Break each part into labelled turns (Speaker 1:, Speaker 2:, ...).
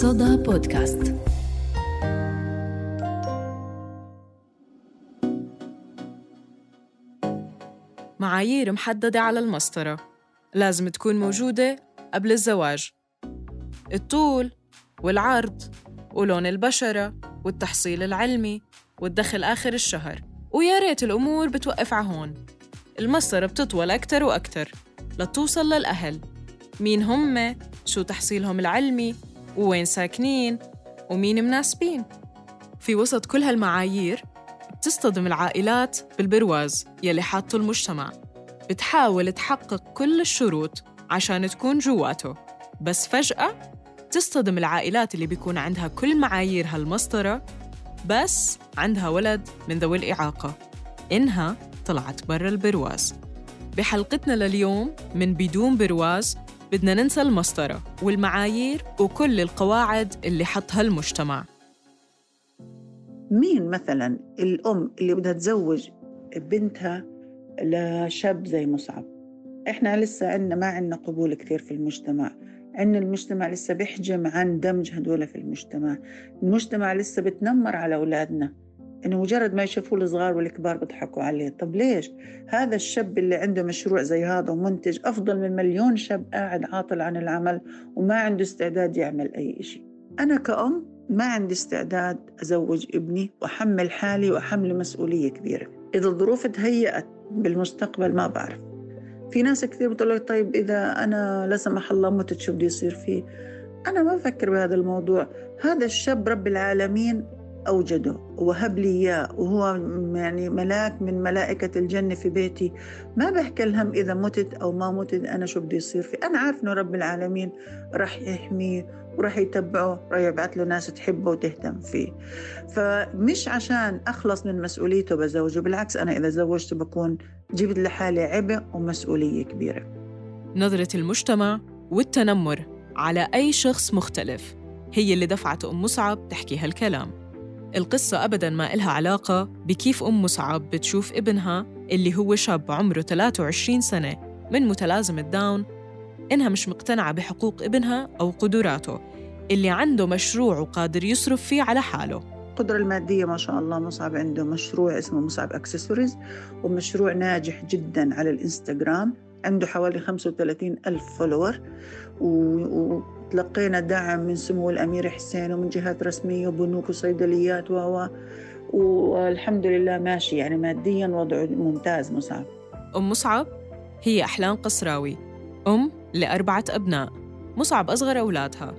Speaker 1: صدى بودكاست معايير محددة على المسطرة. لازم تكون موجودة قبل الزواج. الطول والعرض ولون البشرة والتحصيل العلمي والدخل آخر الشهر. ويا ريت الأمور بتوقف عهون المسطرة بتطول أكتر وأكتر لتوصل للأهل. مين هم؟ شو تحصيلهم العلمي؟ ووين ساكنين ومين مناسبين. في وسط كل هالمعايير بتصطدم العائلات بالبرواز يلي حاطه المجتمع. بتحاول تحقق كل الشروط عشان تكون جواته. بس فجأة تصطدم العائلات اللي بيكون عندها كل معايير هالمسطرة بس عندها ولد من ذوي الإعاقة. إنها طلعت برا البرواز. بحلقتنا لليوم من بدون برواز بدنا ننسى المسطرة والمعايير وكل القواعد اللي حطها المجتمع.
Speaker 2: مين مثلا الأم اللي بدها تزوج بنتها لشاب زي مصعب؟ إحنا لسه عندنا ما عندنا قبول كثير في المجتمع. عندنا المجتمع لسه بيحجم عن دمج هدول في المجتمع. المجتمع لسه بتنمر على أولادنا. إنه مجرد ما يشوفوا الصغار والكبار بيضحكوا عليه. طب ليش؟ هذا الشاب اللي عنده مشروع زي هذا ومنتج أفضل من مليون شاب قاعد عاطل عن العمل وما عنده استعداد يعمل أي شيء أنا كأم ما عندي استعداد أزوج ابني وأحمل حالي وأحمل مسؤولية كبيرة. إذا الظروف تهيأت بالمستقبل ما بعرف. في ناس كثير بتقول لك طيب إذا أنا لا سمح الله متت شو بده يصير فيه؟ أنا ما بفكر بهذا الموضوع. هذا الشاب رب العالمين أوجده. وهب لي إياه. وهو يعني ملاك من ملائكة الجنة في بيتي. ما بحكي الهم إذا متت أو ما متت أنا شو بدي يصير فيه. أنا عارف إنه رب العالمين راح يحميه وراح يتبعه راح يبعث له ناس تحبه وتهتم فيه. فمش عشان أخلص من مسؤوليته بزوجه بالعكس أنا إذا زوجته بكون جبت لحالي عبء ومسؤولية كبيرة.
Speaker 1: نظرة المجتمع والتنمر على أي شخص مختلف. هي اللي دفعت أم مصعب تحكي هالكلام. القصة أبداً ما إلها علاقة بكيف أم مصعب بتشوف ابنها اللي هو شاب عمره 23 سنة من متلازمة داون. إنها مش مقتنعة بحقوق ابنها أو قدراته اللي عنده مشروع وقادر يصرف فيه على حاله.
Speaker 2: القدرة المادية ما شاء الله مصعب عنده مشروع اسمه مصعب أكسسوارز ومشروع ناجح جدا على الإنستغرام. عنده حوالي 35 ألف follower و... تلقينا دعم من سمو الأمير حسين ومن جهات رسمية وبنوك وصيدليات و والحمد لله ماشي. يعني ماديا وضعه ممتاز مصعب.
Speaker 1: أم مصعب هي أحلام قصراوي أم لأربعة أبناء. مصعب أصغر أولادها.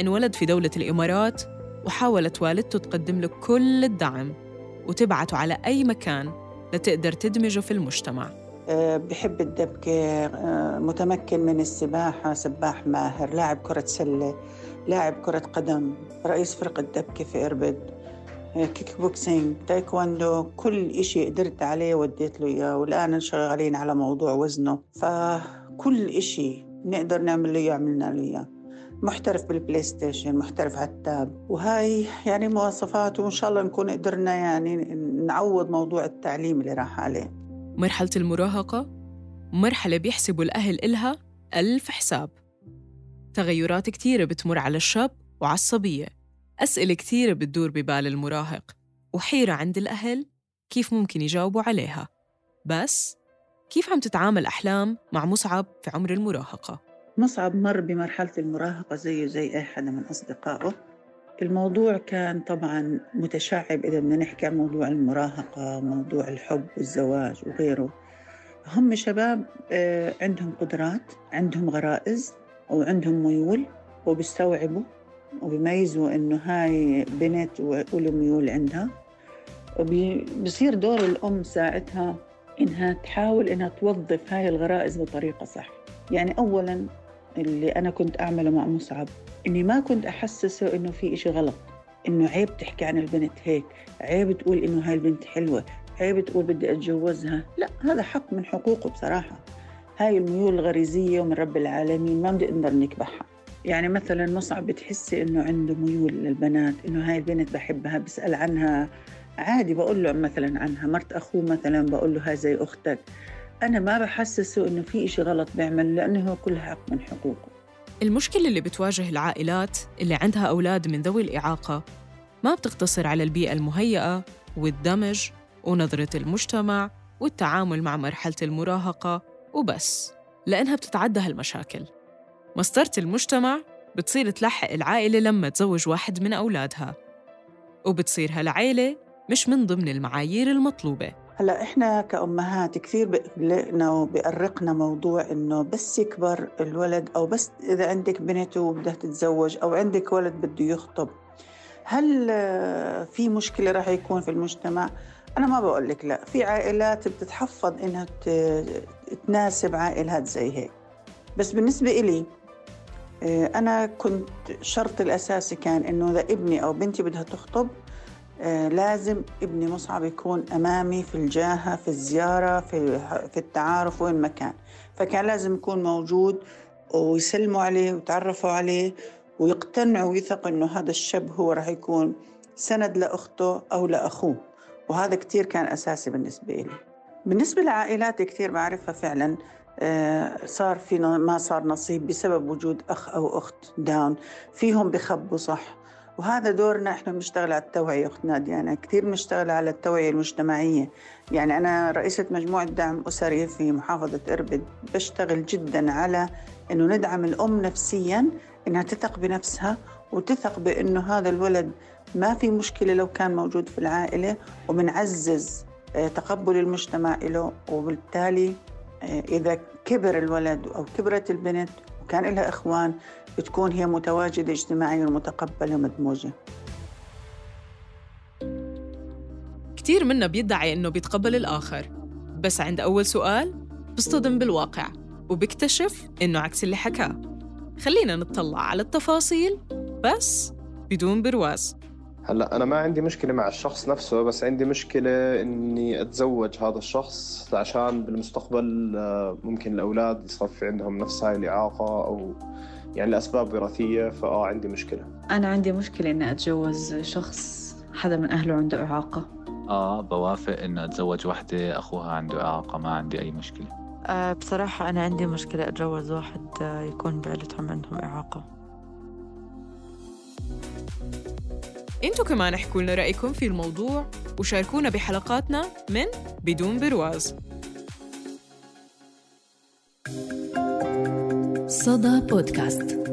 Speaker 1: انولد في دولة الإمارات وحاولت والدته تقدم له كل الدعم وتبعته على أي مكان لتقدر تدمجه في المجتمع.
Speaker 2: بحب الدبكة آه، متمكن من السباحة سباح ماهر لاعب كرة سلة لاعب كرة قدم رئيس فرقة دبكة في إربد kick boxing تايكواندو كل إشي قدرت عليه وديت له إياه والآن شغالين على موضوع وزنه فكل إشي نقدر نعمل له إياه عملنا له إياه. محترف بالبلاي ستيشن محترف على ال tab وهاي يعني مواصفات وإن شاء الله نكون قدرنا يعني نعوض موضوع التعليم اللي راح عليه.
Speaker 1: مرحلة المراهقة مرحلة بيحسبوا الأهل إلها ألف حساب. تغيرات كتيرة بتمر على الشاب وعلى الصبية. أسئلة كتيرة بتدور ببال المراهق وحيرة عند الأهل كيف ممكن يجاوبوا عليها. بس كيف عم تتعامل أحلام مع مصعب في عمر المراهقة؟
Speaker 2: مصعب مر بمرحلة المراهقة زيه زي أي حدا من أصدقائه. الموضوع كان طبعا متشعب إذا بدنا نحكي عن موضوع المراهقة موضوع الحب والزواج وغيره. هم شباب آه، عندهم قدرات عندهم غرائز وعندهم ميول وبيستوعبوا وبيميزوا إنه هاي بنت وله ميول عندها. وبصير دور الأم ساعتها إنها تحاول إنها توظف هاي الغرائز بطريقة صح. يعني أولا اللي أنا كنت أعمله مع مصعب إني ما كنت أحسسه إنه في إشي غلط. إنه عيب تحكي عن البنت هيك. عيب تقول إنه هاي البنت حلوة. عيب تقول بدي أتجوزها. لا هذا حق من حقوقه بصراحة. هاي الميول الغريزية ومن رب العالمين ما بنقدر نكبحها. يعني مثلا مصعب بتحسي إنه عنده ميول للبنات إنه هاي البنت بحبها بسأل عنها. عادي بقول له مثلا عنها. مرت أخوه مثلا بقول له هاي زي أختك. أنا ما بحسسه إنه في إشي غلط بيعمل لأنه هو كل حق من حقوقه.
Speaker 1: المشكلة اللي بتواجه العائلات اللي عندها أولاد من ذوي الإعاقة ما بتقتصر على البيئة المهيئة والدمج ونظرة المجتمع والتعامل مع مرحلة المراهقة وبس لأنها بتتعدى هالمشاكل. مسطرة المجتمع بتصير تلحق العائلة لما تزوج واحد من أولادها وبتصير هالعيلة مش من ضمن المعايير المطلوبة.
Speaker 2: هلا إحنا كأمهات كثير بقلقنا وبيقرقنا موضوع إنه بس يكبر الولد أو بس إذا عندك بنت وبدها تتزوج أو عندك ولد بده يخطب هل في مشكلة راح يكون في المجتمع؟ أنا ما بقول لك لا، في عائلات بتتحفظ إنها تناسب عائلات زي هيك، بس بالنسبة إلي آه، أنا كنت شرط الأساسي كان إنه إذا ابني أو بنتي بدها تخطب آه، لازم ابني مصعب يكون أمامي في الجاهة في الزيارة في, في التعارف وين ما كان. فكان لازم يكون موجود ويسلموا عليه ويتعرفوا عليه ويقتنعوا ويثقوا إنه هذا الشاب هو راح يكون سند لأخته أو لأخوه. وهذا كتير كان أساسي بالنسبة لي بالنسبة لعائلات كثير بعرفها فعلا. آه، صار في ما صار نصيب بسبب وجود أخ أو أخت داون. فيهم بخبوا صح. وهذا دورنا إحنا بنشتغل على التوعية أخت نادية. أنا كثير بنشتغل على التوعية المجتمعية. يعني أنا رئيسة مجموعة دعم أسري في محافظة إربد. بشتغل جدا على إنه ندعم الأم نفسيا إنها تثق بنفسها وتثق بإنه هذا الولد ما في مشكلة لو كان موجود في العائلة وبنعزز آه، تقبل المجتمع له وبالتالي آه، إذا كبر الولد أو كبرت البنت وكان لها إخوان بتكون هي متواجدة اجتماعيا ومتقبلة ومدموجة
Speaker 1: كتير منا بيدعي إنه بيتقبل الآخر. بس عند أول سؤال بصطدم بالواقع وبيكتشف إنه عكس اللي حكاه. خلينا نطلع على التفاصيل بس بدون برواز.
Speaker 3: هلا أنا ما عندي مشكلة مع الشخص نفسه بس عندي مشكلة إني أتزوج هذا الشخص عشان بالمستقبل آه، ممكن الأولاد يصير في عندهم نفس هاي الإعاقة أو يعني لاسباب وراثيه فآه عندي مشكلة.
Speaker 4: أنا عندي مشكلة إني أتجوز شخص حدا من أهله عنده إعاقة.
Speaker 5: آه بوافق اني أتزوج وحدة أخوها عنده إعاقة ما عندي أي مشكلة.
Speaker 6: أه بصراحة أنا عندي مشكلة أتجوز واحد آه، يكون بعيلتهم عندهم إعاقة.
Speaker 1: أنتوا كمان احكوا لنا رأيكم في الموضوع وشاركونا بحلقاتنا من بدون برواز.
Speaker 7: صدى بودكاست.